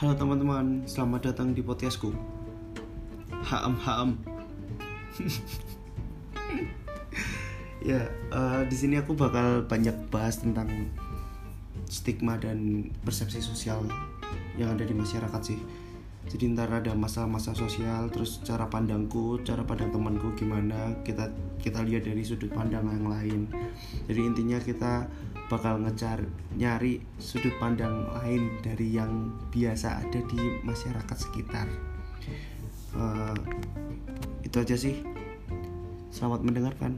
Halo teman-teman, selamat datang di podcastku. Haam haam. ya, eh, di sini aku bakal banyak bahas tentang stigma dan persepsi sosial yang ada di masyarakat sih. Jadi ntar ada masalah-masalah sosial, terus cara pandangku, cara pandang temanku gimana, kita kita lihat dari sudut pandang yang lain. Jadi intinya kita bakal ngecar nyari sudut pandang lain dari yang biasa ada di masyarakat sekitar. Eh, itu aja sih. Selamat mendengarkan.